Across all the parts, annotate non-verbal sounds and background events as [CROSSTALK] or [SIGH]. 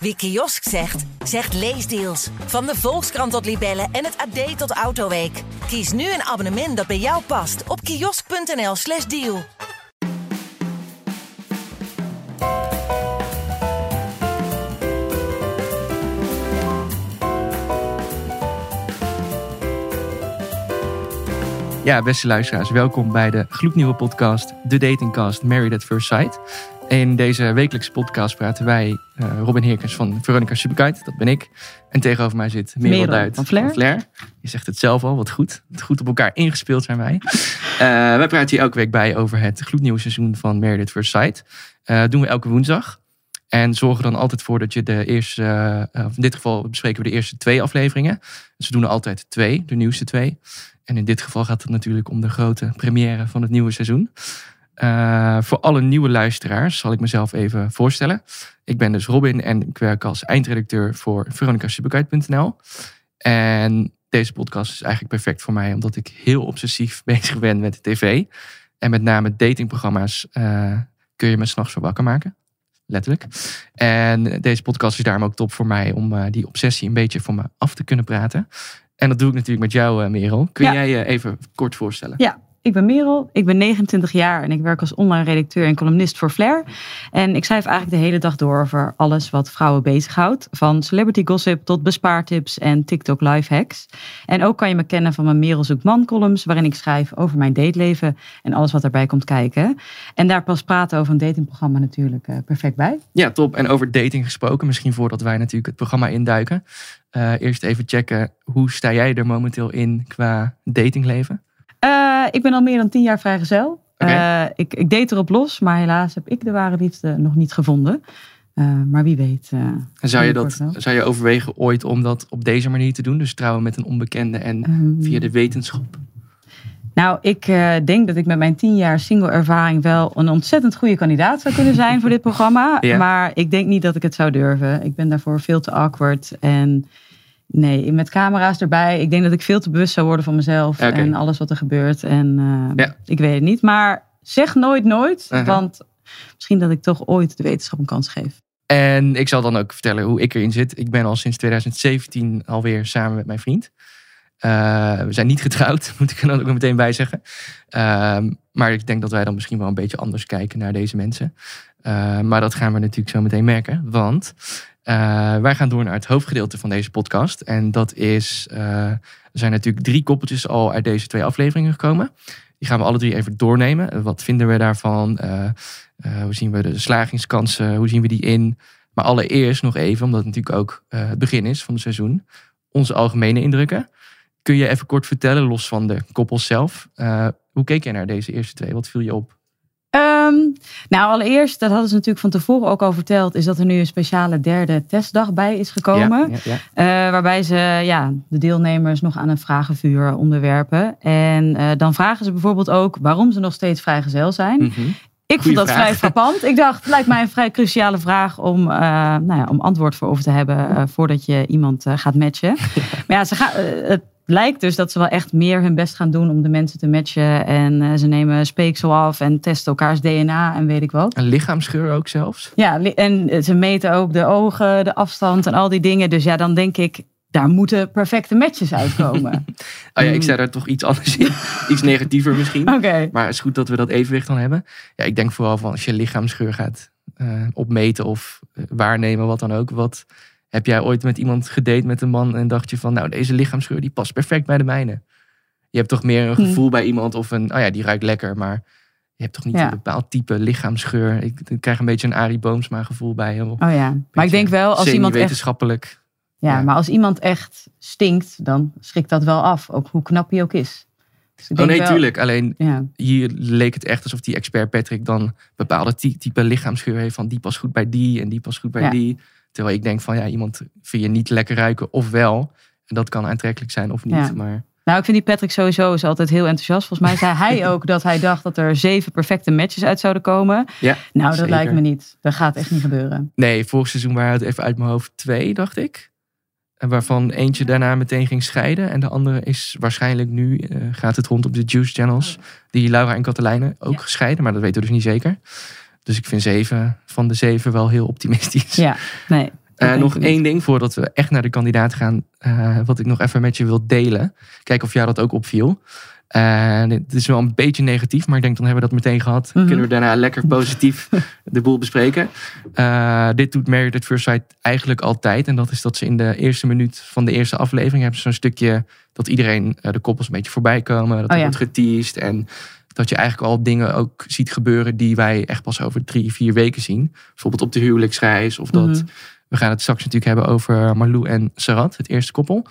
Wie kiosk zegt, zegt leesdeals. Van de Volkskrant tot Libellen en het AD tot Autoweek. Kies nu een abonnement dat bij jou past op kiosk.nl/slash deal. Ja, beste luisteraars, welkom bij de gloednieuwe podcast, de datingcast Married at First Sight. In deze wekelijkse podcast praten wij, uh, Robin Heerkens van Veronica Superkite, dat ben ik. En tegenover mij zit Merel, Merel Duit van Flair. Je zegt het zelf al, wat goed. Goed op elkaar ingespeeld zijn wij. [LAUGHS] Eh, wij praten hier elke week bij over het gloednieuwe seizoen van at First Sight. Eh, doen we elke woensdag. En zorgen dan altijd voor dat je de eerste, uh, in dit geval bespreken we de eerste twee afleveringen. Dus we doen er altijd twee, de nieuwste twee. En in dit geval gaat het natuurlijk om de grote première van het nieuwe seizoen. Uh, voor alle nieuwe luisteraars zal ik mezelf even voorstellen. Ik ben dus Robin en ik werk als eindredacteur voor veronicasuperkite.nl. En deze podcast is eigenlijk perfect voor mij, omdat ik heel obsessief [LAUGHS] bezig ben met de tv. En met name datingprogramma's uh, kun je me s'nachts voor wakker maken. Letterlijk. En deze podcast is daarom ook top voor mij om uh, die obsessie een beetje voor me af te kunnen praten. En dat doe ik natuurlijk met jou, Merel. Kun Ja. jij je even kort voorstellen? Ja, ik ben Merel, ik ben 29 jaar en ik werk als online redacteur en columnist voor Flair. En ik schrijf eigenlijk de hele dag door over alles wat vrouwen bezighoudt. Van celebrity gossip tot bespaartips en TikTok live hacks. En ook kan je me kennen van mijn Merel zoekt man columns, waarin ik schrijf over mijn dateleven en alles wat erbij komt kijken. En daar pas praten over een datingprogramma natuurlijk uh, perfect bij. Ja, top. En over dating gesproken, misschien voordat wij natuurlijk het programma induiken. Uh, eerst even checken, hoe sta jij er momenteel in qua datingleven? Uh, ik ben al meer dan tien jaar vrijgezel. Okay. Uh, ik, ik deed erop los, maar helaas heb ik de ware liefde nog niet gevonden. Uh, maar wie weet. en zou je, dat, zou je overwegen ooit om dat op deze manier te doen? Dus trouwen met een onbekende en um, via de wetenschap? Nou, ik uh, denk dat ik met mijn tien jaar single ervaring wel een ontzettend goede kandidaat zou kunnen zijn voor dit programma. [LAUGHS] Ja. Maar ik denk niet dat ik het zou durven. Ik ben daarvoor veel te awkward. En nee, met camera's erbij. Ik denk dat ik veel te bewust zou worden van mezelf Okay. en alles wat er gebeurt. En uh, Ja. ik weet het niet. Maar zeg nooit nooit. Uh-huh. Want misschien dat ik toch ooit de wetenschap een kans geef. En ik zal dan ook vertellen hoe ik erin zit. Ik ben al sinds 2017 alweer samen met mijn vriend. Uh, we zijn niet getrouwd, [LAUGHS] moet ik er dan ook meteen bij zeggen. Uh, maar ik denk dat wij dan misschien wel een beetje anders kijken naar deze mensen. Uh, maar dat gaan we natuurlijk zo meteen merken. Want uh, wij gaan door naar het hoofdgedeelte van deze podcast. En dat is, uh, er zijn natuurlijk drie koppeltjes al uit deze twee afleveringen gekomen. Die gaan we alle drie even doornemen. Wat vinden we daarvan? Uh, hoe zien we de slagingskansen? Hoe zien we die in? Maar allereerst nog even, omdat het natuurlijk ook het begin is van het seizoen. Onze algemene indrukken. Kun je even kort vertellen, los van de koppels zelf. Hoe keek jij naar deze eerste twee? Wat viel je op? Um, nou, allereerst, dat hadden ze natuurlijk van tevoren ook al verteld, is dat er nu een speciale derde testdag bij is gekomen. Ja, ja, ja. Uh, waarbij ze ja, de deelnemers nog aan een vragenvuur onderwerpen. En uh, dan vragen ze bijvoorbeeld ook waarom ze nog steeds vrijgezel zijn. Mm -hmm. Ik vond dat vraag. vrij frappant. Ik dacht, het lijkt mij een vrij cruciale vraag om, uh, nou ja, om antwoord voor over te hebben uh, voordat je iemand uh, gaat matchen. Ja. [LAUGHS] Maar ja, ze gaan, het lijkt dus dat ze wel echt meer hun best gaan doen om de mensen te matchen. En ze nemen speeksel af en testen elkaars DNA en weet ik wat. Een lichaamsgeur ook zelfs? Ja, en ze meten ook de ogen, de afstand en al die dingen. Dus ja, dan denk ik, daar moeten perfecte matches uitkomen. [LAUGHS] oh ja, ik zei daar toch iets anders in. [LAUGHS] iets negatiever misschien. Okay. Maar het is goed dat we dat evenwicht dan hebben. Ja, ik denk vooral van als je lichaamsgeur gaat uh, opmeten of waarnemen, wat dan ook. Wat heb jij ooit met iemand gedate met een man en dacht je van, nou, deze lichaamsgeur die past perfect bij de mijne. Je hebt toch meer een gevoel hmm. bij iemand of een, oh ja, die ruikt lekker, maar je hebt toch niet ja. een bepaald type lichaamsgeur. Ik, ik, krijg een beetje een Arie Boomsma gevoel bij hem. Oh ja, maar ik denk wel als iemand echt wetenschappelijk. Ja, ja, maar als iemand echt stinkt, dan schrikt dat wel af. Ook hoe knap hij ook is. Dus oh nee, wel, tuurlijk. Alleen ja. hier leek het echt alsof die expert Patrick dan bepaalde ty type lichaamsgeur heeft. Van die past goed bij die en die past goed bij die. Terwijl ik denk van ja, iemand vind je niet lekker ruiken of wel. En dat kan aantrekkelijk zijn of niet. Ja. Maar Nou, ik vind die Patrick sowieso is altijd heel enthousiast. Volgens mij zei hij [LAUGHS] ook dat hij dacht dat er zeven perfecte matches uit zouden komen. Ja, nou, dat zeker. lijkt me niet. Dat gaat echt niet gebeuren. Nee, vorig seizoen waren het even uit mijn hoofd twee, dacht ik. En waarvan eentje daarna meteen ging scheiden. En de andere is waarschijnlijk nu, uh, gaat het rond op de Juice Channels. Die Laura en Katelijne ook Ja. gescheiden. Maar dat weten we dus niet zeker. Dus ik vind zeven van de zeven wel heel optimistisch. Ja, nee. Uh, denk nog één ding voordat we echt naar de kandidaat gaan. eh, wat ik nog even met je wil delen. Kijken of jou dat ook opviel. Eh, dit is wel een beetje negatief, maar ik denk dan hebben we dat meteen gehad. Mhm. Kunnen we daarna lekker positief [LAUGHS] de boel bespreken. Eh, dit doet Married at First Sight eigenlijk altijd. En dat is dat ze in de eerste minuut van de eerste aflevering hebben ze zo'n stukje dat iedereen eh, de koppels een beetje voorbij komen. Dat Oh ja. wordt geteased en dat je eigenlijk al dingen ook ziet gebeuren die wij echt pas over drie, vier weken zien. Bijvoorbeeld op de huwelijksreis of dat Mhm. we gaan het straks natuurlijk hebben over Marlou en Sarat, het eerste koppel.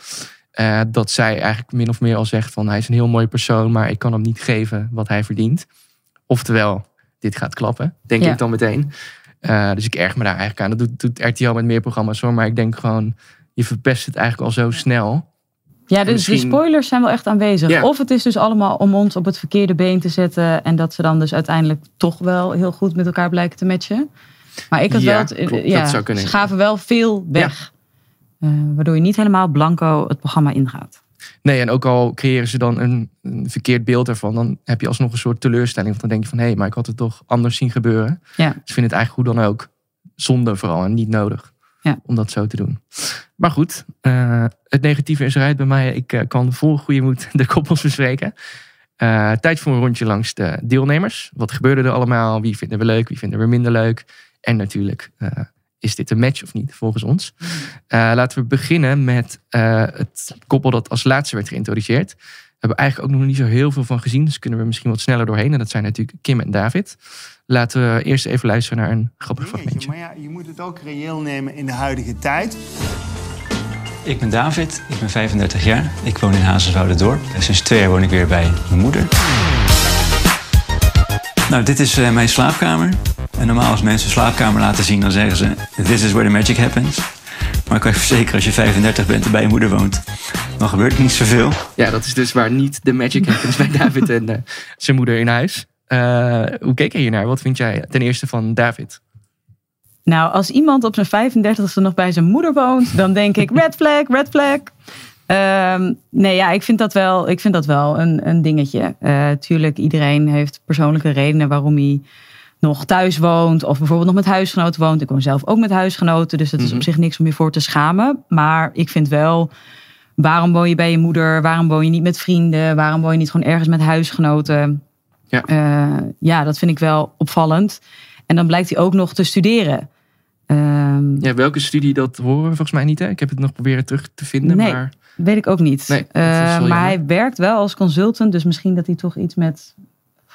Eh, dat zij eigenlijk min of meer al zegt van hij is een heel mooi persoon, maar ik kan hem niet geven wat hij verdient. Oftewel, dit gaat klappen, denk Ja. ik dan meteen. Eh, dus ik erg me daar eigenlijk aan. Dat doet, doet RTL met meer programma's hoor, maar ik denk gewoon, je verpest het eigenlijk al zo snel. Ja, dus misschien- de spoilers zijn wel echt aanwezig. Ja. Of het is dus allemaal om ons op het verkeerde been te zetten. En dat ze dan dus uiteindelijk toch wel heel goed met elkaar blijken te matchen. Maar ik had Ja, wel... het- klopt, ja, dat zou kunnen. Ze gaven wel veel weg. Eh, waardoor je niet helemaal blanco het programma ingaat. Nee, en ook al creëren ze dan een, een verkeerd beeld ervan, dan heb je alsnog een soort teleurstelling. Want dan denk je van hé, maar ik had het toch anders zien gebeuren. Ja. Dus ik vind het eigenlijk hoe dan ook zonde vooral en niet nodig Ja. om dat zo te doen. Maar goed, eh, het negatieve is eruit bij mij. Ik eh, kan vol goede moed [LAUGHS] de koppels bespreken. Eh, tijd voor een rondje langs de deelnemers. Wat gebeurde er allemaal? Wie vinden we leuk? Wie vinden we minder leuk? En natuurlijk, is dit een match of niet volgens ons? Eh, laten we beginnen met het koppel dat als laatste werd geïntroduceerd. We hebben eigenlijk ook nog niet zo heel veel van gezien. Dus kunnen we misschien wat sneller doorheen. En dat zijn natuurlijk Kim en David. Laten we eerst even luisteren naar een grappig fragmentje. Maar ja, je moet het ook reëel nemen in de huidige tijd. Ik ben David, ik ben 35 jaar. Ik woon in Hazenswoude-dorp. Sinds twee jaar woon ik weer bij mijn moeder. Nou, dit is eh, mijn slaapkamer. En normaal als mensen een slaapkamer laten zien, dan zeggen ze... This is where the magic happens. Maar ik kan je verzekeren, als je 35 bent en bij je moeder woont... dan gebeurt er niet zoveel. Ja, dat is dus waar niet de magic happens bij David en eh, zijn moeder in huis. Eh, hoe keek je hiernaar? Wat vind jij ten eerste van David? Nou, als iemand op zijn 35ste nog bij zijn moeder woont, dan denk ik red flag, red flag. Ehm, nee, ja, ik vind dat wel, ik vind dat wel een, een dingetje. Eh tuurlijk, iedereen heeft persoonlijke redenen waarom hij nog thuis woont. Of bijvoorbeeld nog met huisgenoten woont. Ik woon zelf ook met huisgenoten. Dus dat is Mhm. op zich niks om je voor te schamen. Maar ik vind wel, waarom woon je bij je moeder? Waarom woon je niet met vrienden? Waarom woon je niet gewoon ergens met huisgenoten? Ja. Eh, ja, dat vind ik wel opvallend. En dan blijkt hij ook nog te studeren. Ehm, Ja, welke studie dat horen we volgens mij niet. Hè? Ik heb het nog proberen terug te vinden. Nee. Maar Weet ik ook niet. Nee, Eh, maar jammer. hij werkt wel als consultant. Dus misschien dat hij toch iets met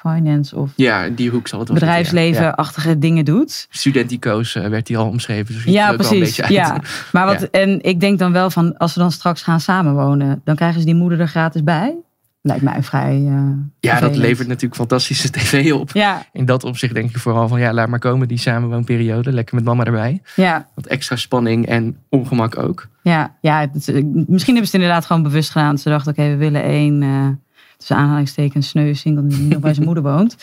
finance of ja, die hoek zal het zitten, ja. Bedrijfsleven-achtige dingen doet. Studentico's eh, werd hij al omschreven. Dus Ja, precies. Ja. Maar wat, Ja. En ik denk dan wel van, als ze dan straks gaan samenwonen, dan krijgen ze die moeder er gratis bij. Lijkt mij vrij. eh, Ja, dat levert natuurlijk fantastische [LAUGHS] tv op. Ja, In dat opzicht denk ik vooral van ja, laat maar komen die samenwoonperiode. Lekker met mama erbij. ja, Wat extra spanning en ongemak ook. ja, ja. het- misschien hebben ze het inderdaad gewoon bewust gedaan. Ze dachten, oké, we willen één, eh tussen aanhalingstekens, sneu single die nog bij zijn [LAUGHS] moeder woont.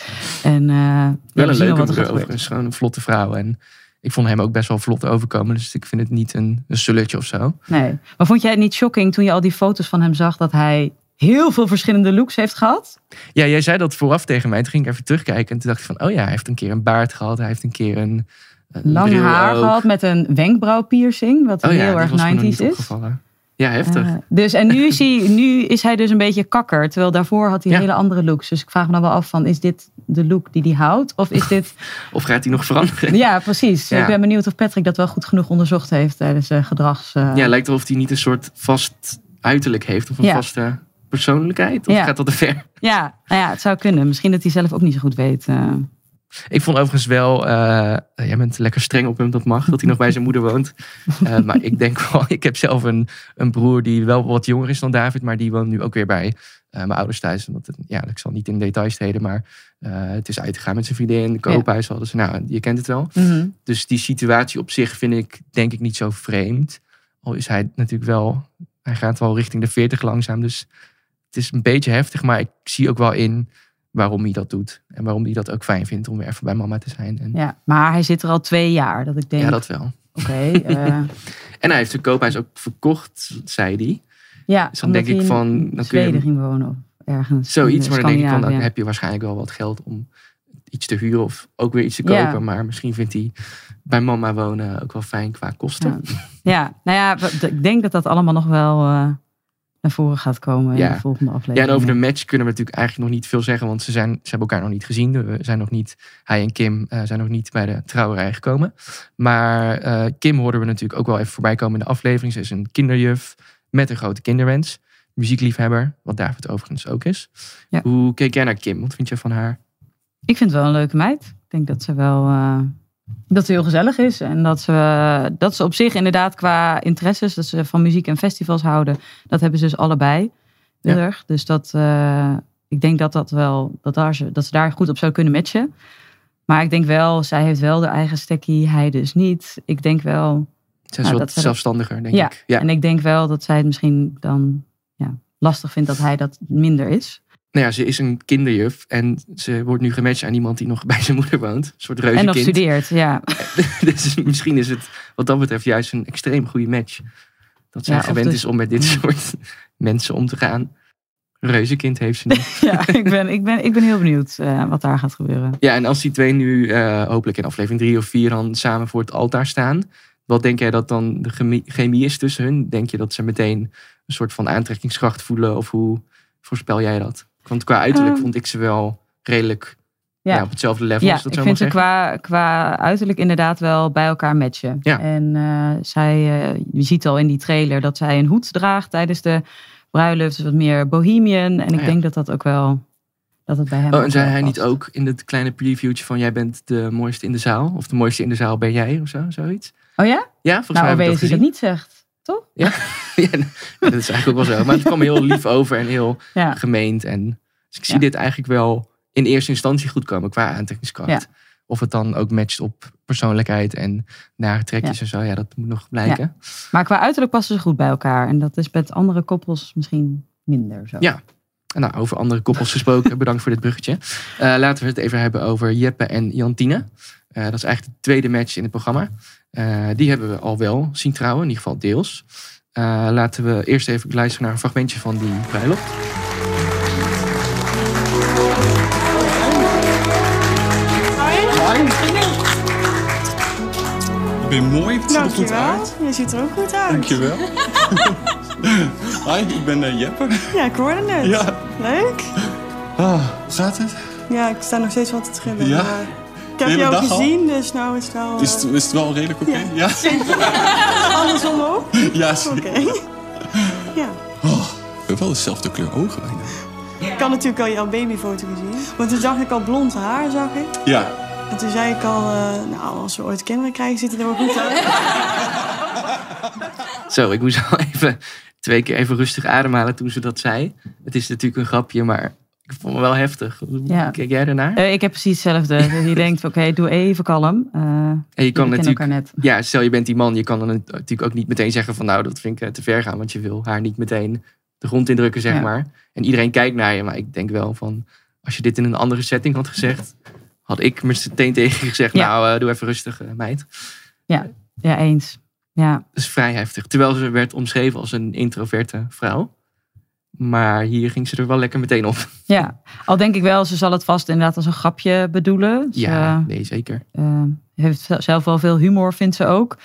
En, ja, Wel we een leuke er overigens. Gewoon een vlotte vrouw. En ik vond hem ook best wel vlot overkomen. Dus ik vind het niet een, een sulletje of zo. Nee. Maar vond jij het niet shocking toen je al die foto's van hem zag dat hij heel veel verschillende looks heeft gehad? Ja, jij zei dat vooraf tegen mij. Toen ging ik even terugkijken. En toen dacht ik van, oh ja, hij heeft een keer een baard gehad. Hij heeft een keer een, een Lang haar ook. gehad met een wenkbrauwpiercing, wat Oh ja, heel erg was me nog 90s niet is. opgevallen. Ja, heftig. Eh, dus, en nu is, hij, nu is hij dus een beetje kakker. Terwijl daarvoor had hij Ja. hele andere looks. Dus ik vraag me dan wel af van, is dit de look die hij houdt? Of is dit... [LAUGHS] Of gaat hij nog veranderen? ja, precies. Ja. Ik ben benieuwd of Patrick dat wel goed genoeg onderzocht heeft tijdens uh, gedrags... eh, Ja, lijkt wel of hij niet een soort vast uiterlijk heeft. Of een Ja. vaste persoonlijkheid. Of gaat dat te ver? ja, nou ja, het zou kunnen. Misschien dat hij zelf ook niet zo goed weet. Ik vond overigens wel, eh, jij bent lekker streng op hem, dat mag, dat hij nog bij zijn moeder woont. [LAUGHS] Eh, maar ik denk wel, ik heb zelf een, een broer die wel wat jonger is dan David, maar die woont nu ook weer bij eh, mijn ouders thuis. Want het, ja, ik zal niet in details treden, maar het is uitgegaan met zijn vriendin, de koophuis hadden ze. Nou, je kent het wel. Mhm. Dus die situatie op zich vind ik denk ik niet zo vreemd. Al is hij natuurlijk wel, hij gaat wel richting de 40 langzaam. Dus het is een beetje heftig, maar ik zie ook wel in waarom hij dat doet. En waarom hij dat ook fijn vindt om weer even bij mama te zijn. En, ja. Ja, maar hij zit er al twee jaar. Dat ik denk, dat wel. oké. [LAUGHS] eh, En hij heeft zijn koophuis ook verkocht, zei hij. ja, Dus dan denk ik van, dan kun je ging wonen. Of ergens. Zoiets, maar dan denk ik van, dan heb je waarschijnlijk wel wat geld om iets te huren of ook weer iets te Ja. kopen. Maar misschien vindt hij bij mama wonen ook wel fijn qua kosten. Ja. Ja, nou ja, ik denk dat dat allemaal nog wel eh, naar voren gaat komen in de volgende aflevering. Ja, en over de match kunnen we natuurlijk eigenlijk nog niet veel zeggen, want ze, zijn, ze hebben elkaar nog niet gezien. We zijn nog niet, hij en Kim eh, zijn nog niet bij de trouwerij gekomen. Maar eh, Kim hoorden we natuurlijk ook wel even voorbij komen in de aflevering. Ze is een kinderjuf met een grote kinderwens. Muziekliefhebber, wat David overigens ook is. Ja. Hoe keek jij naar Kim? Wat vind je van haar? Ik vind het wel een leuke meid. Ik denk dat ze wel eh, dat ze heel gezellig is. En dat ze, dat ze op zich inderdaad qua interesses, dat ze van muziek en festivals houden, dat hebben ze dus allebei. Heel Ja. erg. Dus dat, eh, ik denk dat, dat, wel, dat, daar, ze- dat ze daar goed op zou kunnen matchen. Maar ik denk wel, zij heeft wel de eigen stekkie, hij dus niet. Ik denk wel, Ze is Nou, wat dat zelfstandiger, denk ja. ik. Ja. En ik denk wel dat zij het misschien dan ja, lastig vindt dat hij dat minder is. Nou ja, ze is een kinderjuf en ze wordt nu gematcht aan iemand die nog bij zijn moeder woont. Een soort En nog reuzenkind. studeert, ja. [LAUGHS] dus misschien is het wat dat betreft juist een extreem goede match. Dat zij Ja, gewend dus- is om met dit soort [LAUGHS] mensen om te gaan. Reuzenkind heeft ze nu. [LAUGHS] ja ik, ben, ik, ben, ik ben heel benieuwd eh, wat daar gaat gebeuren. ja, en als die twee nu eh, hopelijk in aflevering drie of vier dan samen voor het altaar staan. Wat denk jij dat dan de chemie, chemie is tussen hun? Denk je dat ze meteen een soort van aantrekkingskracht voelen? Of hoe voorspel jij dat? Want qua uiterlijk Ehm, vond ik ze wel redelijk Ja. ja, op hetzelfde level. Ja, als dat ik zo vind ze zeggen. qua, qua uiterlijk inderdaad wel bij elkaar matchen. Ja. En eh, zij, eh, je ziet al in die trailer dat zij een hoed draagt tijdens de bruiloft. Dus wat meer bohemian. En ik Ah, ja. denk dat dat ook wel, dat het bij hem Oh, en zei hij niet ook in het kleine previewtje van jij bent de mooiste in de zaal? Of de mooiste in de zaal ben jij of zo, zoiets? Oh ja? Ja, volgens Nou, mij weet je ik dat dat niet zegt. Toch? [LAUGHS] Ja, dat is eigenlijk ook wel zo. Maar het kwam heel lief over en heel Ja. gemeend. En, dus ik zie Ja. dit eigenlijk wel in eerste instantie goed komen qua aantrekkingskracht. Of het dan ook matcht op persoonlijkheid en nare trekjes en zo. Ja, dat moet nog blijken. Maar qua uiterlijk passen ze goed bij elkaar. En dat is met andere koppels misschien minder zo. Ja. Nou, over andere koppels gesproken, [LAUGHS] bedankt voor dit bruggetje. Eh, laten we het even hebben over Jeppe en Jantine. Eh, dat is eigenlijk de tweede match in het programma. Eh, die hebben we al wel zien trouwen, in ieder geval deels. Laten we eerst even luisteren naar een fragmentje van die bruiloft. Ben je mooi? Het ziet er goed Dankjewel. uit. Je ziet er ook goed uit. Dankjewel. [LAUGHS] Hi, ik ben eh, Jeppe. Ja, ik hoorde het. Ja. Leuk. Ah, hoe gaat het? Ja, ik sta nog steeds wat te trillen. Ja? maar Ik heb al? gezien, dus nou is het wel... eh, Is het, is het wel redelijk oké? Ja. andersom [LAUGHS] ook? Ja, Oké. ja. Oh, we hebben wel dezelfde kleur ogen bijna. Ik had natuurlijk al jouw babyfoto gezien. Want toen zag ik al blond haar, zag ik. Ja. En toen zei ik al, eh, nou, als we ooit kinderen krijgen, ziet het er wel goed uit. [LAUGHS] Zo, ik moest al even twee keer even rustig ademhalen toen ze dat zei. Het is natuurlijk een grapje, maar ik vond me wel heftig. Ja. Kijk jij ernaar? Eh, ik heb precies hetzelfde. [LAUGHS] Dus je denkt, oké, doe even kalm. Eh en je kan natuurlijk net. Ja, stel je bent die man, je kan dan natuurlijk ook niet meteen zeggen van nou, dat vind ik te ver gaan, want je wil haar niet meteen de grond indrukken, zeg Ja. maar. En iedereen kijkt naar je, maar ik denk wel van, als je dit in een andere setting had gezegd, had ik meteen tegen gezegd, Ja. nou, eh, doe even rustig, eh, meid. Ja, ja eens. Ja. Dat is vrij heftig. Terwijl ze werd omschreven als een introverte vrouw. Maar hier ging ze er wel lekker meteen op. ja, al denk ik wel, ze zal het vast inderdaad als een grapje bedoelen. Ze, Ja, nee, zeker. eh, heeft zelf wel veel humor, vindt ze ook.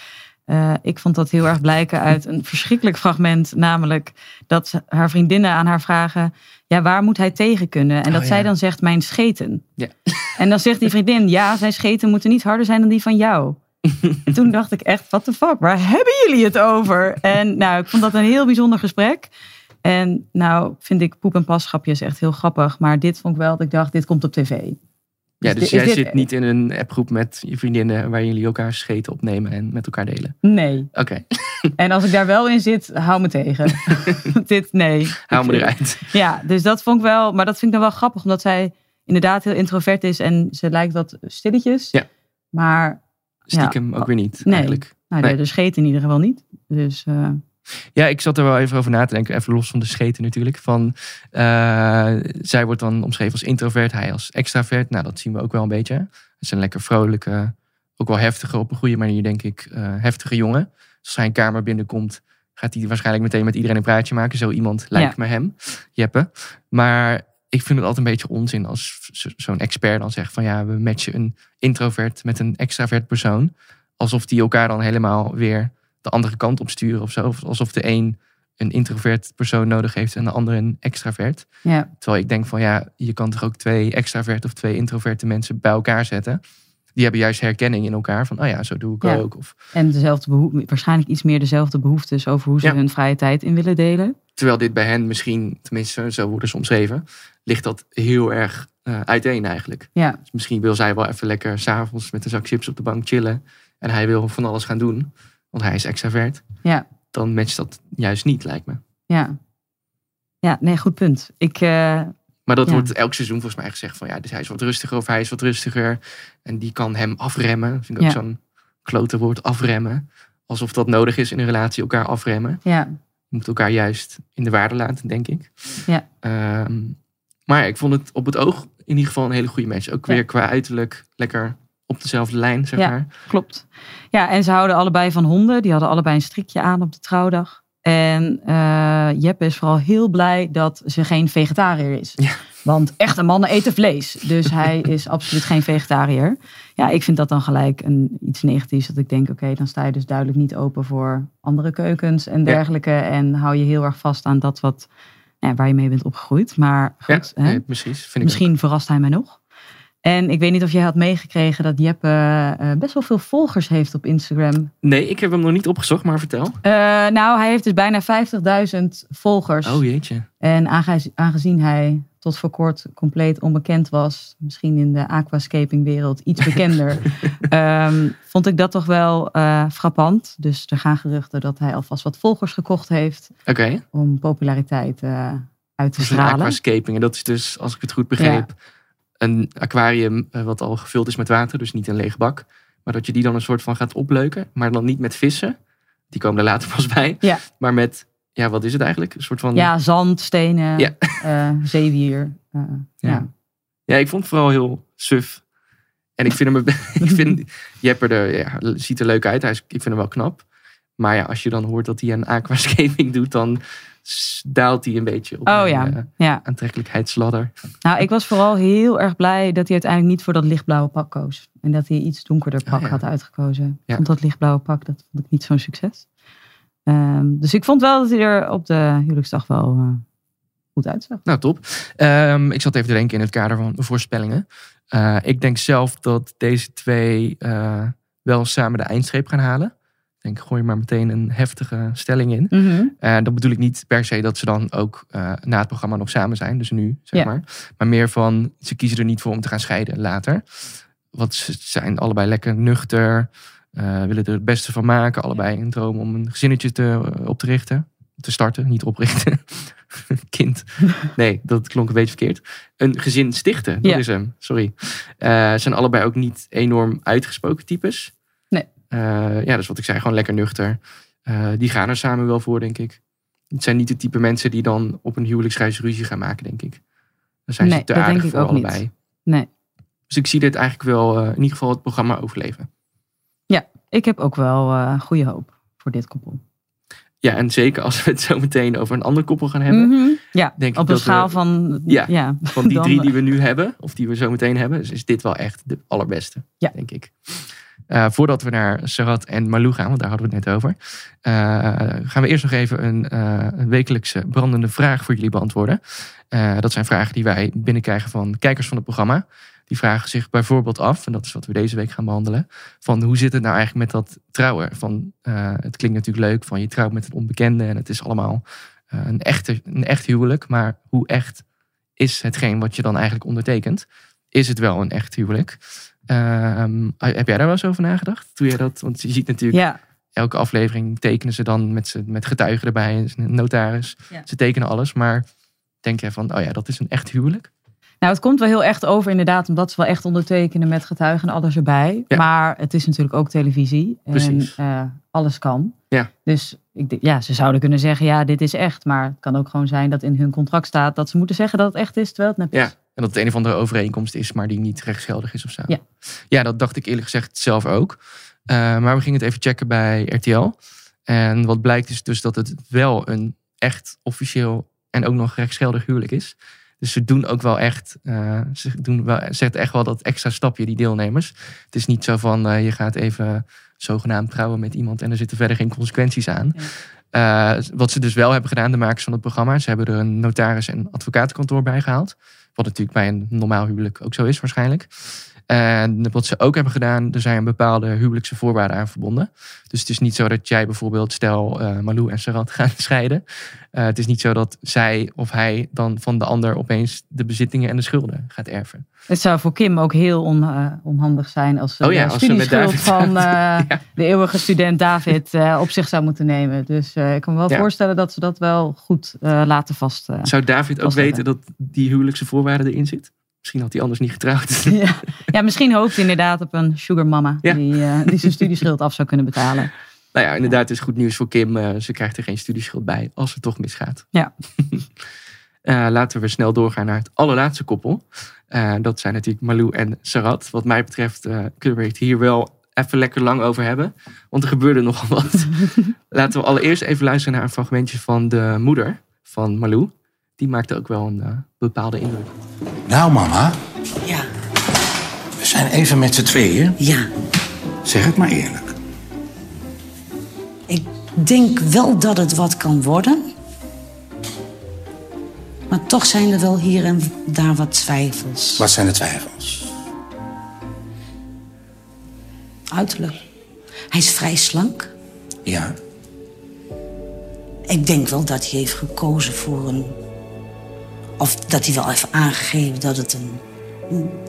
Eh, ik vond dat heel erg blijken uit een verschrikkelijk fragment. Namelijk dat ze- haar vriendinnen aan haar vragen... ja, waar moet hij tegen kunnen? En dat Oh, zij ja. dan zegt, mijn scheten. Ja. [LAUGHS] En dan zegt die vriendin... ja, zijn scheten moeten niet harder zijn dan die van jou. En [LAUGHS] Toen dacht ik echt, what the fuck, waar hebben jullie het over? En nou, ik vond dat een heel bijzonder gesprek. En nou vind ik poep- en pasgrapjes echt heel grappig. Maar dit vond ik wel dat ik dacht, dit komt op tv. Ja, dus dit- jij dit- zit niet in een appgroep met je vriendinnen waar jullie elkaar scheten opnemen en met elkaar delen. Nee. Oké, [LAUGHS] En als ik daar wel in zit, hou me tegen. [LAUGHS] dit, nee. hou me eruit. Ja, dus dat vond ik wel, maar dat vind ik dan wel grappig, omdat zij inderdaad heel introvert is en ze lijkt wat stilletjes. Ja. Maar Stiekem ook weer niet, Nee. eigenlijk. nou, Nee. de, de scheet in ieder geval niet. Dus eh, Ja, ik zat er wel even over na te denken. Even los van de scheten natuurlijk. Van, eh, zij wordt dan omschreven als introvert, hij als extravert. Nou, dat zien we ook wel een beetje. Het is een lekker vrolijke, ook wel heftige, op een goede manier denk ik, eh, heftige jongen. Dus als hij een kamer binnenkomt, gaat hij waarschijnlijk meteen met iedereen een praatje maken. Zo iemand lijkt Ja. me hem, Jeppe. Maar ik vind het altijd een beetje onzin als zo- zo'n expert dan zegt van ja, we matchen een introvert met een extravert persoon. Alsof die elkaar dan helemaal weer de andere kant op sturen of zo. Of alsof de een een introvert persoon nodig heeft en de ander een extravert. Ja, Terwijl ik denk van ja, je kan toch ook twee extraverte of twee introverte mensen bij elkaar zetten. Die hebben juist herkenning in elkaar van, oh ja, zo doe ik Ja. ook. Of, en dezelfde behoefte, waarschijnlijk iets meer dezelfde behoeftes over hoe ze Ja. hun vrije tijd in willen delen. terwijl dit bij hen misschien, tenminste zo worden ze omschreven, ligt dat heel erg eh, uiteen eigenlijk. Ja, Dus misschien wil zij wel even lekker s'avonds met een zak chips op de bank chillen. En hij wil van alles gaan doen, want hij is extravert. ja, Dan matcht dat juist niet, lijkt me. ja. Ja, nee, goed punt. Ik, eh, Maar dat Ja. wordt elk seizoen volgens mij gezegd van ja, dus hij is wat rustiger of hij is wat rustiger. En die kan hem afremmen. Dat vind ik ook zo'n klote woord, afremmen. Alsof dat nodig is in een relatie, elkaar afremmen. ja, Je moet elkaar juist in de waarde laten, denk ik. Ja. Ehm, maar ik vond het op het oog in ieder geval een hele goede match. Ook Ja. weer qua uiterlijk lekker op dezelfde lijn, zeg Ja. maar. klopt. Ja, en ze houden allebei van honden. Die hadden allebei een strikje aan op de trouwdag. En eh Jeppe is vooral heel blij dat ze geen vegetariër is. Ja. Want echte mannen eten vlees. Dus hij is absoluut geen vegetariër. Ja, ik vind dat dan gelijk een, iets negatiefs. Dat ik denk, oké, dan sta je dus duidelijk niet open voor andere keukens en dergelijke. En hou je heel erg vast aan dat wat, ja, waar je mee bent opgegroeid. Maar goed, ja, hè? nee, precies. Vind ik Misschien verrast hij mij nog. En ik weet niet of jij had meegekregen dat Jeppe eh, best wel veel volgers heeft op Instagram. Nee, ik heb hem nog niet opgezocht, maar vertel. Eh, nou, hij heeft dus bijna 50.000 volgers. Oh jeetje. En aangez- aangezien hij tot voor kort compleet onbekend was, misschien in de aquascaping wereld iets bekender, [LAUGHS] ehm, vond ik dat toch wel eh, frappant. Dus er gaan geruchten dat hij alvast wat volgers gekocht heeft Oké. om populariteit uit te stralen. aquascaping. En dat is dus, als ik het goed begreep, een aquarium eh, wat al gevuld is met water. Dus niet een lege bak. Maar dat je die dan een soort van gaat opleuken. Maar dan niet met vissen. Die komen er later [LAUGHS] pas bij. Ja. Maar met, ja, wat is het eigenlijk? Een soort van... Ja, zand, stenen, Ja. eh, zeewier. eh, Ja. ja. Ja, ik vond het vooral heel suf. En ik vind hem, [LAUGHS] ik vind [LAUGHS] Jepper er, ja, ziet er leuk uit. Hij is, ik vind hem wel knap. Maar ja, als je dan hoort dat hij een aquascaping doet, dan daalt hij een beetje op Oh mijn, ja. eh, ja. aantrekkelijkheidsladder. Nou, ik was vooral heel erg blij dat hij uiteindelijk niet voor dat lichtblauwe pak koos. En dat hij iets donkerder pak Ah, ja. had uitgekozen. Vond dat lichtblauwe pak, dat vond ik niet zo'n succes. Ehm, dus ik vond wel dat hij er op de huwelijksdag wel eh, goed uitzag. Nou, top. Ehm, ik zat even te denken in het kader van voorspellingen. Eh, ik denk zelf dat deze twee wel samen de eindstreep gaan halen. Denk, gooi maar meteen een heftige stelling in. En dat bedoel ik niet per se dat ze dan ook eh, na het programma nog samen zijn. Dus nu, zeg Ja. maar. Maar meer van, ze kiezen er niet voor om te gaan scheiden later. Want ze zijn allebei lekker nuchter. eh, willen er het beste van maken. Allebei een droom om een gezinnetje te, op te richten. Te starten, niet oprichten. [LAUGHS] Kind. [LAUGHS] Nee, dat klonk een beetje verkeerd. Een gezin stichten, dat Ja. is hem. Sorry. Eh, zijn allebei ook niet enorm uitgesproken types. Eh, ja, dus wat ik zei, gewoon lekker nuchter. Eh, die gaan er samen wel voor, denk ik. Het zijn niet de type mensen die dan op een huwelijksreis ruzie gaan maken, denk ik. Dan zijn Nee, ze te aardig voor ook niet. allebei. Nee. Dus ik zie dit eigenlijk wel, eh, in ieder geval het programma overleven. Ik heb ook wel goede hoop voor dit koppel. Ja, en zeker als we het zo meteen over een ander koppel gaan hebben. Mhm. Ja, Denk ik op een we- schaal van... Ja, ja, Van die drie die we nu hebben, of die we zo meteen hebben, dus is dit wel echt de allerbeste, Ja. denk ik. Eh, voordat we naar Sarat en Malou gaan, want daar hadden we het net over, eh, gaan we eerst nog even een, eh, een wekelijkse brandende vraag voor jullie beantwoorden. Dat zijn vragen die wij binnenkrijgen van kijkers van het programma. Die vragen zich bijvoorbeeld af, en dat is wat we deze week gaan behandelen, van hoe zit het nou eigenlijk met dat trouwen? Van, het klinkt natuurlijk leuk van je trouwt met een onbekende en het is allemaal een, echte, een echt huwelijk, maar hoe echt is hetgeen wat je dan eigenlijk ondertekent? Is het wel een echt huwelijk? Ehm, heb jij daar wel eens over nagedacht? Toen je dat, want je ziet natuurlijk Ja, elke aflevering tekenen ze dan met, met getuigen erbij, een notaris. Ja. Ze tekenen alles, maar denk jij van, oh ja, dat is een echt huwelijk? nou het komt wel heel echt over inderdaad, omdat ze wel echt ondertekenen met getuigen en alles erbij. Ja. Maar het is natuurlijk ook televisie. Precies. En eh, alles kan. Ja. Dus ik, ja, ze zouden kunnen zeggen, ja, dit is echt. Maar het kan ook gewoon zijn dat in hun contract staat dat ze moeten zeggen dat het echt is, terwijl het nep is. Ja. En dat het een of andere overeenkomst is, maar die niet rechtsgeldig is of zo. Ja. ja, dat dacht ik eerlijk gezegd zelf ook. Eh, maar we gingen het even checken bij RTL. En wat blijkt is dus dat het wel een echt officieel en ook nog rechtsgeldig huwelijk is. Dus ze doen ook wel echt, eh, ze doen wel, zetten echt wel dat extra stapje, die deelnemers. Het is niet zo van, eh, je gaat even zogenaamd trouwen met iemand en er zitten verder geen consequenties aan. Wat ze dus wel hebben gedaan, de makers van het programma, ze hebben er een notaris en advocatenkantoor bij gehaald. Wat natuurlijk bij een normaal huwelijk ook zo is waarschijnlijk. En wat ze ook hebben gedaan, er zijn bepaalde huwelijkse voorwaarden aan verbonden. Dus het is niet zo dat jij bijvoorbeeld, stel eh, Malou en Sarat [LAUGHS] gaan scheiden. Eh, het is niet zo dat zij of hij dan van de ander opeens de bezittingen en de schulden gaat erven. Het zou voor Kim ook heel on- eh, onhandig zijn als ze Oh ja, de studieschuld van [LAUGHS] Ja. de eeuwige student David op zich zou moeten nemen. Dus ik kan me wel Ja. voorstellen dat ze dat wel goed laten vast. Zou David ook weten dat die huwelijkse voorwaarden erin zit? Misschien had hij anders niet getrouwd. [LAUGHS] ja. ja, misschien hoopt hij inderdaad op een sugar mama Ja. die, eh, die zijn studieschuld af zou kunnen betalen. Nou ja, inderdaad, het is goed nieuws voor Kim. Eh, ze krijgt er geen studieschuld bij als het toch misgaat. Ja. [LAUGHS] Eh, laten we snel doorgaan naar het allerlaatste koppel. Dat zijn natuurlijk Malou en Sarat. Wat mij betreft kunnen we het hier wel even lekker lang over hebben. Want er gebeurde nogal wat. [LAUGHS] laten we allereerst even luisteren naar een fragmentje van de moeder van Malou. Die maakte ook wel een eh, bepaalde indruk. Nou, mama, Ja, we zijn even met z'n tweeën. ja. Zeg het maar eerlijk. Ik denk wel dat het wat kan worden. Maar toch zijn er wel hier en daar wat twijfels. Wat zijn de twijfels? Uiterlijk. Hij is vrij slank. Ja, Ik denk wel dat hij heeft gekozen voor een... Of dat hij wel heeft aangegeven dat het een,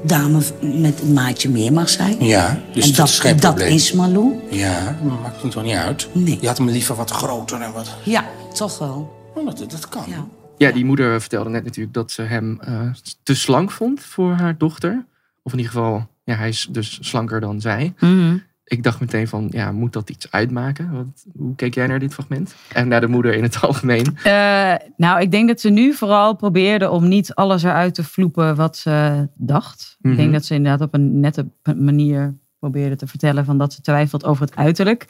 dame met een maatje meer mag zijn. ja, dus en dat, dat, is geen dat is Malou. Ja, maar maakt het toch niet uit? Nee. Je had hem liever wat groter en wat... Ja, toch wel. Oh, dat, dat kan. Ja. Ja, die moeder vertelde net natuurlijk dat ze hem eh, te slank vond voor haar dochter. Of in ieder geval, ja, hij is dus slanker dan zij. Mhm. Ik dacht meteen van, ja, moet dat iets uitmaken? Wat, hoe keek jij naar dit fragment? En naar de moeder in het [LAUGHS] algemeen? Eh, nou, ik denk dat ze nu vooral probeerde om niet alles eruit te vloepen wat ze dacht. Mhm. Ik denk dat ze inderdaad op een nette manier probeerde te vertellen van dat ze twijfelt over het uiterlijk.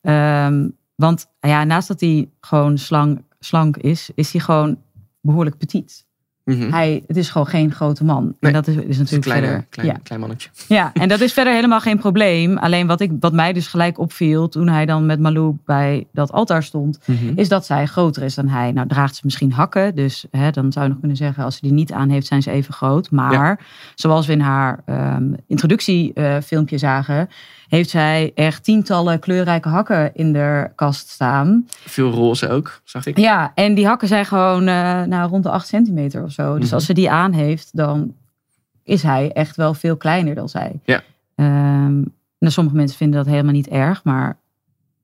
Ehm, want ja, naast dat hij gewoon slang, slank is, is hij gewoon behoorlijk petit. Mhm. Hij, het is gewoon geen grote man. Nee, en dat is, is een natuurlijk kleine, verder. klein, ja. klein mannetje. Ja, en dat is verder helemaal geen probleem. Alleen wat, ik, wat mij dus gelijk opviel toen hij dan met Malou bij dat altaar stond, Mhm. is dat zij groter is dan hij. Nou, draagt ze misschien hakken. Dus hè, dan zou je nog kunnen zeggen, als ze die niet aan heeft, zijn ze even groot. Maar zoals we in haar ehm, introductiefilmpje zagen, heeft zij echt tientallen kleurrijke hakken in de kast staan. Veel roze ook, zag ik. Ja, en die hakken zijn gewoon eh, nou, rond de 8 centimeter of zo. Dus Mhm. als ze die aan heeft, dan is hij echt wel veel kleiner dan zij. Ja. Ehm, nou, sommige mensen vinden dat helemaal niet erg, maar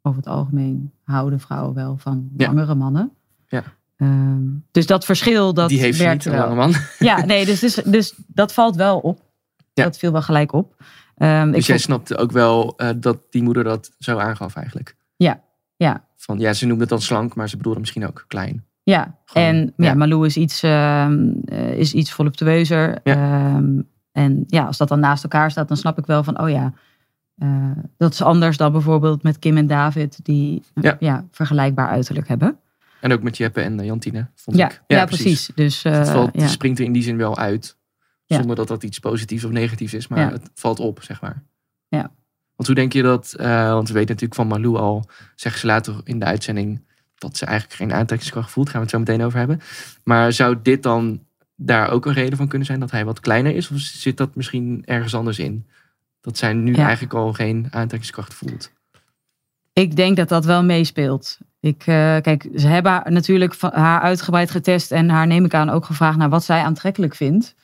over het algemeen houden vrouwen wel van Ja. langere mannen. Ja. Ehm, dus dat verschil, dat die heeft werkt niet, wel. lange man. Ja, nee, dus, dus, dus dat valt wel op. Ja. Dat viel wel gelijk op. Ehm, ik Dus jij vond- snapte ook wel eh, dat die moeder dat zo aangaf eigenlijk. Ja, ja. Van, ja, ze noemde het dan slank, maar ze bedoelde misschien ook klein. Ja, Gewoon, en ja. ja. Malou is iets, ehm, eh, is iets voluptueuzer. Ja. Ehm, en ja, als dat dan naast elkaar staat, dan snap ik wel van, oh ja, eh, dat is anders dan bijvoorbeeld met Kim en David, die Ja. ja. vergelijkbaar uiterlijk hebben. En ook met Jeppe en Jantine, vond Ja, ik. ja, precies. Dus eh, het valt, springt er in die zin wel uit. Ja. Zonder dat dat iets positiefs of negatiefs is. Maar Ja. het valt op, zeg maar. Ja. Want hoe denk je dat... eh, want we weten natuurlijk van Malou al... Zeggen ze later in de uitzending... Dat ze eigenlijk geen aantrekkingskracht voelt. Gaan we het zo meteen over hebben. Maar zou dit dan daar ook een reden van kunnen zijn? Dat hij wat kleiner is? Of zit dat misschien ergens anders in? Dat zij nu Ja. eigenlijk al geen aantrekkingskracht voelt. Ik denk dat dat wel meespeelt. Ik, eh, kijk, ze hebben natuurlijk haar uitgebreid getest en haar neem ik aan ook gevraagd naar wat zij aantrekkelijk vindt.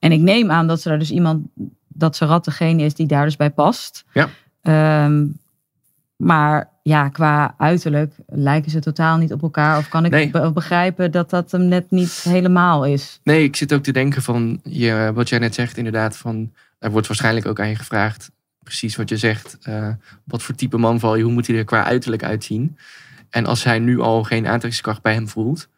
En ik neem aan dat ze daar dus iemand, dat ze rat degene is die daar dus bij past. Ja. Ehm, maar ja, qua uiterlijk lijken ze totaal niet op elkaar. Of kan ik Nee. be- begrijpen dat dat hem net niet helemaal is? Nee, ik zit ook te denken van je, wat jij net zegt, inderdaad. Van, er wordt waarschijnlijk ook aan je gevraagd, precies wat je zegt. eh, wat voor type man val je? Hoe moet hij er qua uiterlijk uitzien? En als hij nu al geen aantrekkingskracht bij hem voelt,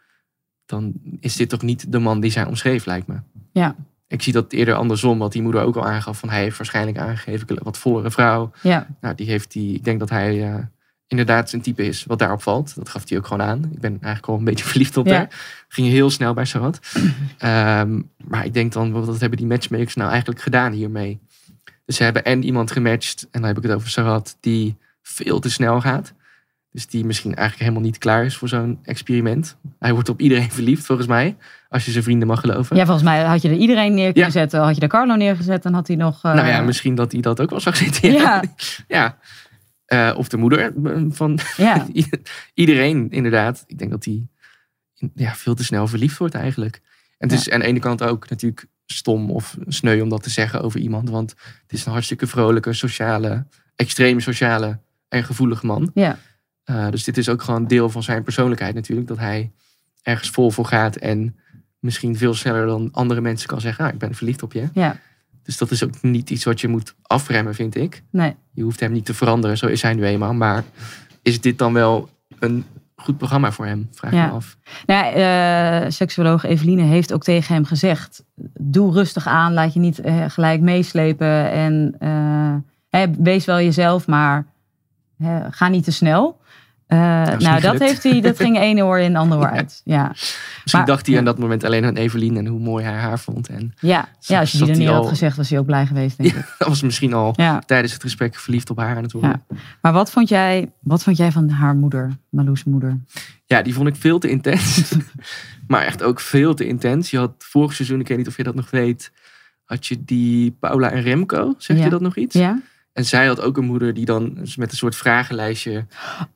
dan is dit toch niet de man die zij omschreef, lijkt me. Ja, Ik zie dat eerder andersom, wat die moeder ook al aangaf. Van hij heeft waarschijnlijk aangegeven, een wat vollere vrouw. ja, Nou, die heeft die, ik denk dat hij eh, inderdaad zijn type is wat daarop valt. Dat gaf hij ook gewoon aan. Ik ben eigenlijk al een beetje [LAUGHS] verliefd op Ja. haar. Ging heel snel bij Sarat. [CLEARS THROAT] Ehm, maar ik denk dan, wat hebben die matchmakers nou eigenlijk gedaan hiermee? Dus ze hebben en iemand gematcht, en dan heb ik het over Sarat, die veel te snel gaat. Dus die misschien eigenlijk helemaal niet klaar is voor zo'n experiment. Hij wordt op iedereen [LAUGHS] verliefd, volgens mij. Als je zijn vrienden mag geloven. Ja, volgens mij had je er iedereen neer kunnen zetten. Had je er Carlo neergezet, dan had hij nog... eh, Nou ja, misschien dat hij dat ook wel zag zitten. Ja. ja. [LAUGHS] Eh, of de moeder eh, van Ja. [LAUGHS] iedereen, inderdaad. Ik denk dat hij ja, veel te snel verliefd wordt eigenlijk. En het is aan de ene kant ook natuurlijk stom of sneu om dat te zeggen over iemand. Want het is een hartstikke vrolijke, sociale, extreem sociale en gevoelige man. Ja. Eh, dus dit is ook gewoon deel van zijn persoonlijkheid natuurlijk. Dat hij ergens vol voor gaat en misschien veel sneller dan andere mensen kan zeggen. Ah, ik ben verliefd op je. Ja. Dus dat is ook niet iets wat je moet afremmen, vind ik. Nee. Je hoeft hem niet te veranderen, zo is hij nu eenmaal. Maar is dit dan wel een goed programma voor hem? Vraag Ja. me af. Nou, ja, eh, seksuoloog Eveline heeft ook tegen hem gezegd: doe rustig aan, laat je niet eh, gelijk meeslepen en wees wel jezelf, maar ga niet te snel. Eh, nou, niet dat, heeft hij, dat [LAUGHS] ging één oor in, ander oor uit. Ja, Misschien Maar- dacht hij aan dat moment alleen aan Evelien en hoe mooi hij haar vond. En ja. ja als je die er hij neer had al- gezegd, was hij ook blij geweest, denk [LAUGHS] ik. dat was misschien al Ja. tijdens het gesprek verliefd op haar aan het worden. Ja. Maar wat vond, jij, wat vond jij van haar moeder, Marloes moeder? Ja, die vond ik veel te intens. [LAUGHS] maar echt ook veel te intens. Je had vorig seizoen, ik weet niet of je dat nog weet, had je die Paula en Remco. Zeg je dat nog iets? Ja? En zij had ook een moeder die dan met een soort vragenlijstje.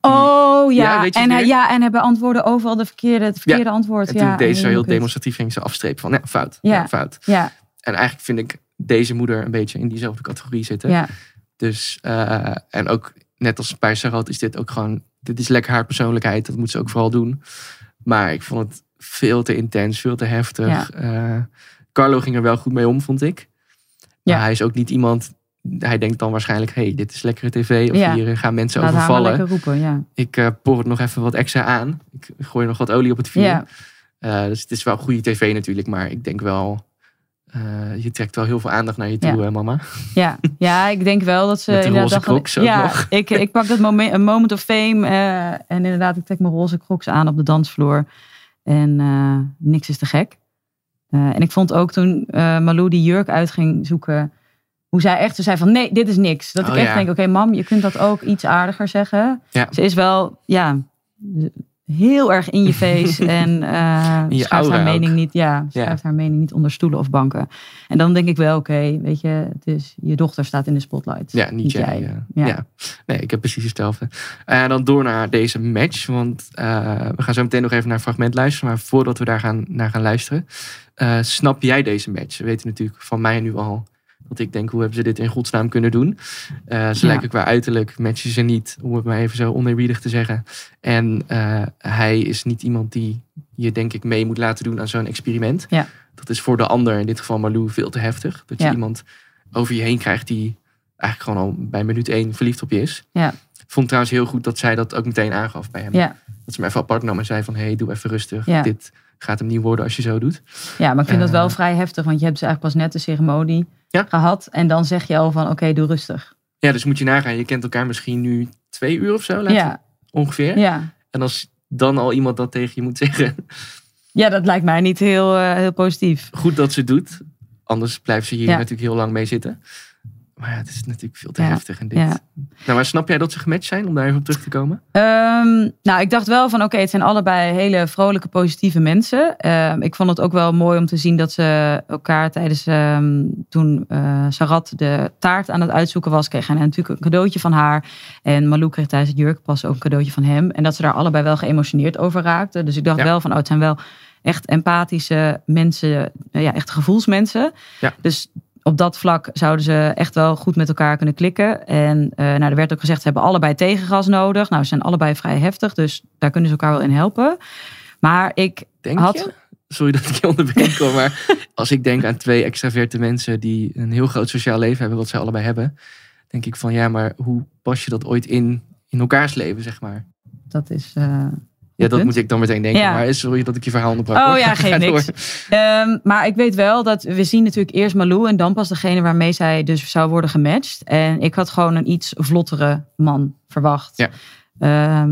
Oh ja, Ja, weet je en, hij, weer? ja en hij beantwoordde overal de verkeerde, het verkeerde Ja. antwoord. En toen ja, deed ze zo heel kut. demonstratief ging ze afstrepen van ja, fout. Ja. Fout. Ja, En eigenlijk vind ik deze moeder een beetje in diezelfde categorie zitten. ja, Dus, eh, en ook net als bij Sarot is dit ook gewoon, dit is lekker haar persoonlijkheid. Dat moet ze ook vooral doen. Maar ik vond het veel te intens, veel te heftig. Eh, Carlo ging er wel goed mee om, vond ik. Maar Ja. hij is ook niet iemand, hij denkt dan waarschijnlijk, hey, dit is lekkere tv. Of Ja. hier gaan mensen laat overvallen. lekker roepen. Ja. Ik eh pour het nog even wat extra aan. Ik gooi nog wat olie op het vuur. Ja. Eh, dus het is wel goede tv natuurlijk. Maar ik denk wel, eh, je trekt wel heel veel aandacht naar je toe, Ja. hè, mama. Ja, ja, ik denk wel dat ze Met inderdaad roze crocs ook ja, nog. [LAUGHS] Ik, ik pak dat moment, een moment of fame en inderdaad, ik trek mijn roze crocs aan op de dansvloer en niks is te gek. En ik vond ook toen Malou die jurk uit ging zoeken, hoe zij echt zo zei van nee, dit is niks. Dat ik Oh, echt ja. denk, oké mam, je kunt dat ook iets aardiger zeggen. Ja. Ze is wel, ja, heel erg in je [LAUGHS] face en eh In je schuift haar mening ook. niet, ja, schuift haar mening niet onder stoelen of banken. En dan denk ik wel, oké, weet je, het is, je dochter staat in de spotlight. Ja, niet, jij. ja. Ja. Nee, ik heb precies hetzelfde. En dan door naar deze match. Want eh, we gaan zo meteen nog even naar een fragment luisteren. Maar voordat we daar gaan, naar gaan luisteren. eh, snap jij deze match? We weten natuurlijk van mij nu al. Dat ik denk, hoe hebben ze dit in godsnaam kunnen doen? Eh, ze Ja. lijken qua uiterlijk, matchen ze niet. Om het maar even zo oneerbiedig te zeggen. En eh, hij is niet iemand die je denk ik mee moet laten doen aan zo'n experiment. Ja. Dat is voor de ander, in dit geval Marlou, veel te heftig. Dat je Ja. iemand over je heen krijgt die eigenlijk gewoon al bij minuut één verliefd op je is. Ja. Ik vond trouwens heel goed dat zij dat ook meteen aangaf bij hem. Ja. Dat ze hem even apart nam en zei van... hé, hey, doe even rustig. Dit gaat hem niet worden als je zo doet. Ja, maar ik vind dat wel Eh. vrij heftig, want je hebt dus eigenlijk pas net de ceremonie Ja. gehad. En dan zeg je al van, oké, doe rustig. Ja, dus moet je nagaan. Je kent elkaar misschien nu twee uur of zo, laten Ja. ongeveer. Ja. En als dan al iemand dat tegen je moet zeggen... [LAUGHS] ja, dat lijkt mij niet heel, eh, heel positief. goed dat ze het doet. Anders blijft ze hier Ja. natuurlijk heel lang mee zitten. Maar ja, het is natuurlijk veel te Ja. heftig. En dit. Ja. Nou, maar snap jij dat ze gematcht zijn? Om daar even op terug te komen. Ehm, nou, ik dacht wel van, oké, het zijn allebei hele vrolijke, positieve mensen. Ehm, ik vond het ook wel mooi om te zien dat ze elkaar tijdens, ehm, toen eh, Sarat de taart aan het uitzoeken was, kreeg hij natuurlijk een cadeautje van haar. En Malou kreeg tijdens het jurkpas ook een cadeautje van hem. En dat ze daar allebei wel geëmotioneerd over raakten. Dus ik dacht Ja. wel van, oh, het zijn wel echt empathische mensen, eh, ja, echt gevoelsmensen. Ja. Dus op dat vlak zouden ze echt wel goed met elkaar kunnen klikken. En eh, nou, er werd ook gezegd, ze hebben allebei tegengas nodig. Nou, ze zijn allebei vrij heftig, dus daar kunnen ze elkaar wel in helpen. Maar ik Denk had... je? Sorry dat ik je onderbreek, maar [LAUGHS] als ik denk aan twee extraverte mensen die een heel groot sociaal leven hebben, wat ze allebei hebben, denk ik van ja, maar hoe pas je dat ooit in, in elkaars leven, zeg maar? Dat is. eh, Ja, dat moet ik dan meteen denken. Ja. Maar sorry dat ik je verhaal onderbrak. Oh hoor. ja, [LAUGHS] geen niks. Ehm, maar ik weet wel dat we zien natuurlijk eerst Malou en dan pas degene waarmee zij dus zou worden gematcht. En ik had gewoon een iets vlottere man verwacht. Ja. Ehm,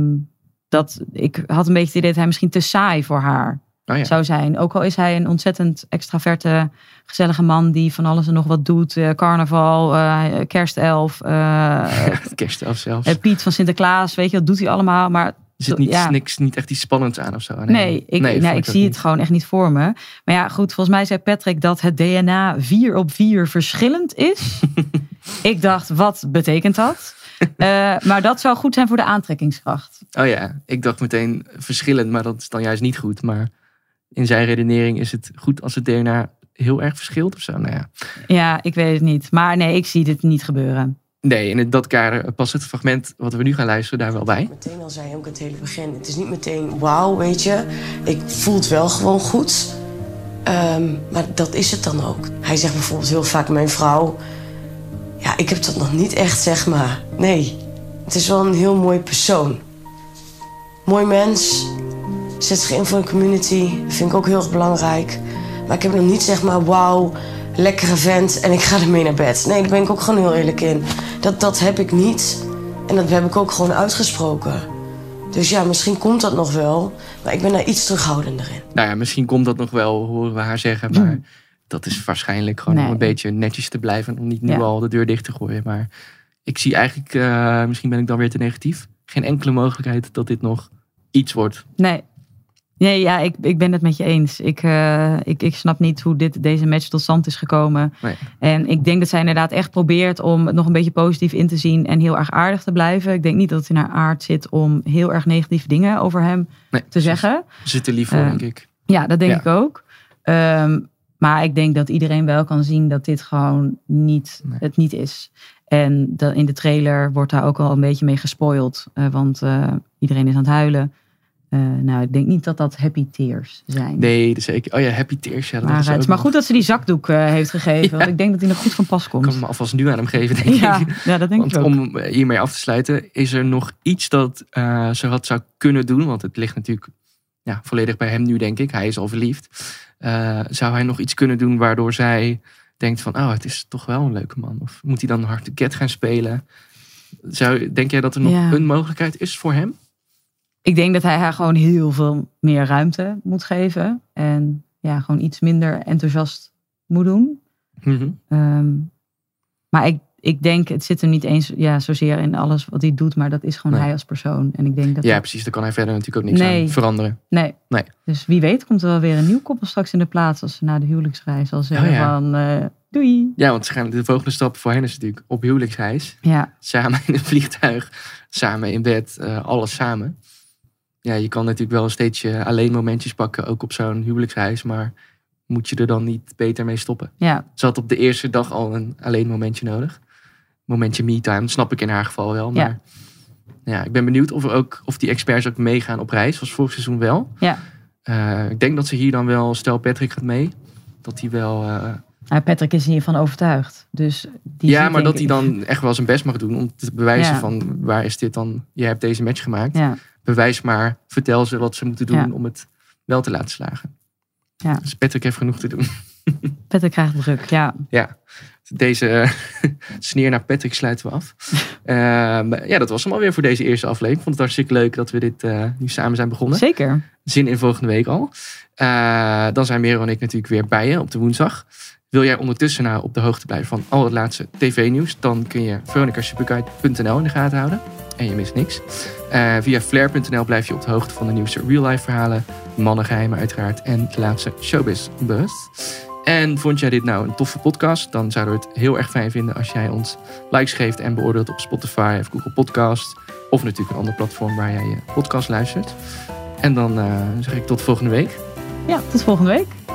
dat, ik had een beetje het idee dat hij misschien te saai voor haar Oh ja. zou zijn. Ook al is hij een ontzettend extraverte, gezellige man die van alles en nog wat doet. Eh, carnaval, eh, kerstelf, eh, [LAUGHS] Kerstelf zelfs. Piet van Sinterklaas, weet je, dat doet hij allemaal. Maar Er zit niet, ja. niks, niet echt iets spannends aan of zo. Nee, ik, nee, ik zie niet. het gewoon echt niet voor me. Maar ja, goed, volgens mij zei Patrick dat het DNA 4 op 4 verschillend is. [LAUGHS] ik dacht, wat betekent dat? [LAUGHS] Eh, maar dat zou goed zijn voor de aantrekkingskracht. Oh ja, ik dacht meteen verschillend, maar dat is dan juist niet goed. Maar in zijn redenering is het goed als het DNA heel erg verschilt of zo. Nou ja. Ja, ik weet het niet. Maar nee, ik zie dit niet gebeuren. Nee, in dat kader past het fragment wat we nu gaan luisteren daar wel bij. Meteen al zei ook het hele begin. Het is niet meteen wauw, weet je. Ik voel het wel gewoon goed. Ehm, maar dat is het dan ook. Hij zegt bijvoorbeeld heel vaak mijn vrouw. Ja, ik heb dat nog niet echt, zeg maar. Nee, het is wel een heel mooi persoon. Mooi mens. Zet zich in voor een community. Vind ik ook heel erg belangrijk. Maar ik heb nog niet, zeg maar, wauw, lekkere vent en ik ga ermee naar bed. Nee, daar ben ik ook gewoon heel eerlijk in. Dat, dat heb ik niet. En dat heb ik ook gewoon uitgesproken. Dus ja, misschien komt dat nog wel. Maar ik ben daar iets terughoudender in. Nou ja, misschien komt dat nog wel, horen we haar zeggen. Maar dat is waarschijnlijk gewoon om een beetje netjes te blijven. Om niet nu Ja. al de deur dicht te gooien. Maar ik zie eigenlijk, eh, misschien ben ik dan weer te negatief. Geen enkele mogelijkheid dat dit nog iets wordt. Nee. Nee, ja, ik, ik ben het met je eens. Ik, eh, ik, ik snap niet hoe dit, deze match tot stand is gekomen. Nee. En ik denk dat zij inderdaad echt probeert om het nog een beetje positief in te zien en heel erg aardig te blijven. Ik denk niet dat het in haar aard zit om heel erg negatieve dingen over hem Nee, te zeggen. Ze zitten lief voor, Eh, denk ik. Ja, dat denk Ja. ik ook. Ehm, maar ik denk dat iedereen wel kan zien dat dit gewoon niet, Nee. het niet is. En in de trailer wordt daar ook al een beetje mee gespoild. eh, want iedereen is aan het huilen. Eh, nou, ik denk niet dat dat happy tears zijn. Nee, dat zeker. Oh ja, Happy Tears. Ja, dat maar is het is maar goed dat ze die zakdoek eh, heeft gegeven. [LAUGHS] Ja. Want ik denk dat die nog goed van pas Ik komt. kan hem alvast nu aan hem geven, denk ja, ik. ja, dat denk Want ik ook. om hiermee af te sluiten, is er nog iets dat eh, ze had zou kunnen doen? Want het ligt natuurlijk ja, volledig bij hem nu, denk ik. Hij is al verliefd. Eh, zou hij nog iets kunnen doen waardoor zij denkt van, oh, het is toch wel een leuke man? Of moet hij dan hard to get gaan spelen? Zou, denk jij dat er nog Ja. een mogelijkheid is voor hem? Ik denk dat hij haar gewoon heel veel meer ruimte moet geven. En ja, gewoon iets minder enthousiast moet doen. Mhm. Ehm, maar ik, ik denk, het zit hem niet eens ja, zozeer in alles wat hij doet, maar dat is gewoon Nee. hij als persoon. En ik denk dat. Ja, dat- precies. Daar kan hij verder natuurlijk ook niks Nee. aan veranderen. nee. Nee. Dus wie weet komt er wel weer een nieuw koppel straks in de plaats als ze na de huwelijksreis al zeggen Oh ja. van eh, doei. Ja, want de volgende stap voor hen is natuurlijk op huwelijksreis. Ja, samen in een vliegtuig, samen in bed, eh, alles samen. Ja, je kan natuurlijk wel steeds je alleen momentjes pakken, ook op zo'n huwelijksreis, maar moet je er dan niet beter mee stoppen? ja, Ze had op de eerste dag al een alleen momentje nodig. Momentje me-time, dat snap ik in haar geval wel. Maar ja. ik ben benieuwd of, er ook, of die experts ook meegaan op reis, zoals vorig seizoen wel. ja. Eh, ik denk dat ze hier dan wel, stel Patrick gaat mee, dat hij wel... Nou, Patrick is hiervan overtuigd. Dus die ja, maar dat hij dan echt wel zijn best mag doen om te bewijzen Ja. van waar is dit dan? Jij hebt deze match gemaakt. Ja, bewijs maar, vertel ze wat ze moeten doen Ja. om het wel te laten slagen. Ja. Dus Patrick heeft genoeg te doen. [LAUGHS] Patrick krijgt druk, ja. Ja, deze eh, [LAUGHS] sneer naar Patrick sluiten we af. [LAUGHS] Ehm, ja, dat was hem alweer voor deze eerste aflevering. Ik vond het hartstikke leuk dat we dit eh, nu samen zijn begonnen. Zeker. Zin in volgende week al. Eh, dan zijn Merel en ik natuurlijk weer bij je op de woensdag. Wil jij ondertussen nou op de hoogte blijven van al het laatste tv-nieuws? Dan kun je veronicasuperguide.nl in de gaten houden. En je mist niks. Eh, via flair.nl blijf je op de hoogte van de nieuwste real-life verhalen. Mannengeheimen uiteraard. En de laatste showbiz buzz. En vond jij dit nou een toffe podcast? Dan zouden we het heel erg fijn vinden als jij ons likes geeft en beoordeelt op Spotify of Google Podcast. Of natuurlijk een ander platform waar jij je podcast luistert. En dan eh, zeg ik tot volgende week. Ja, tot volgende week.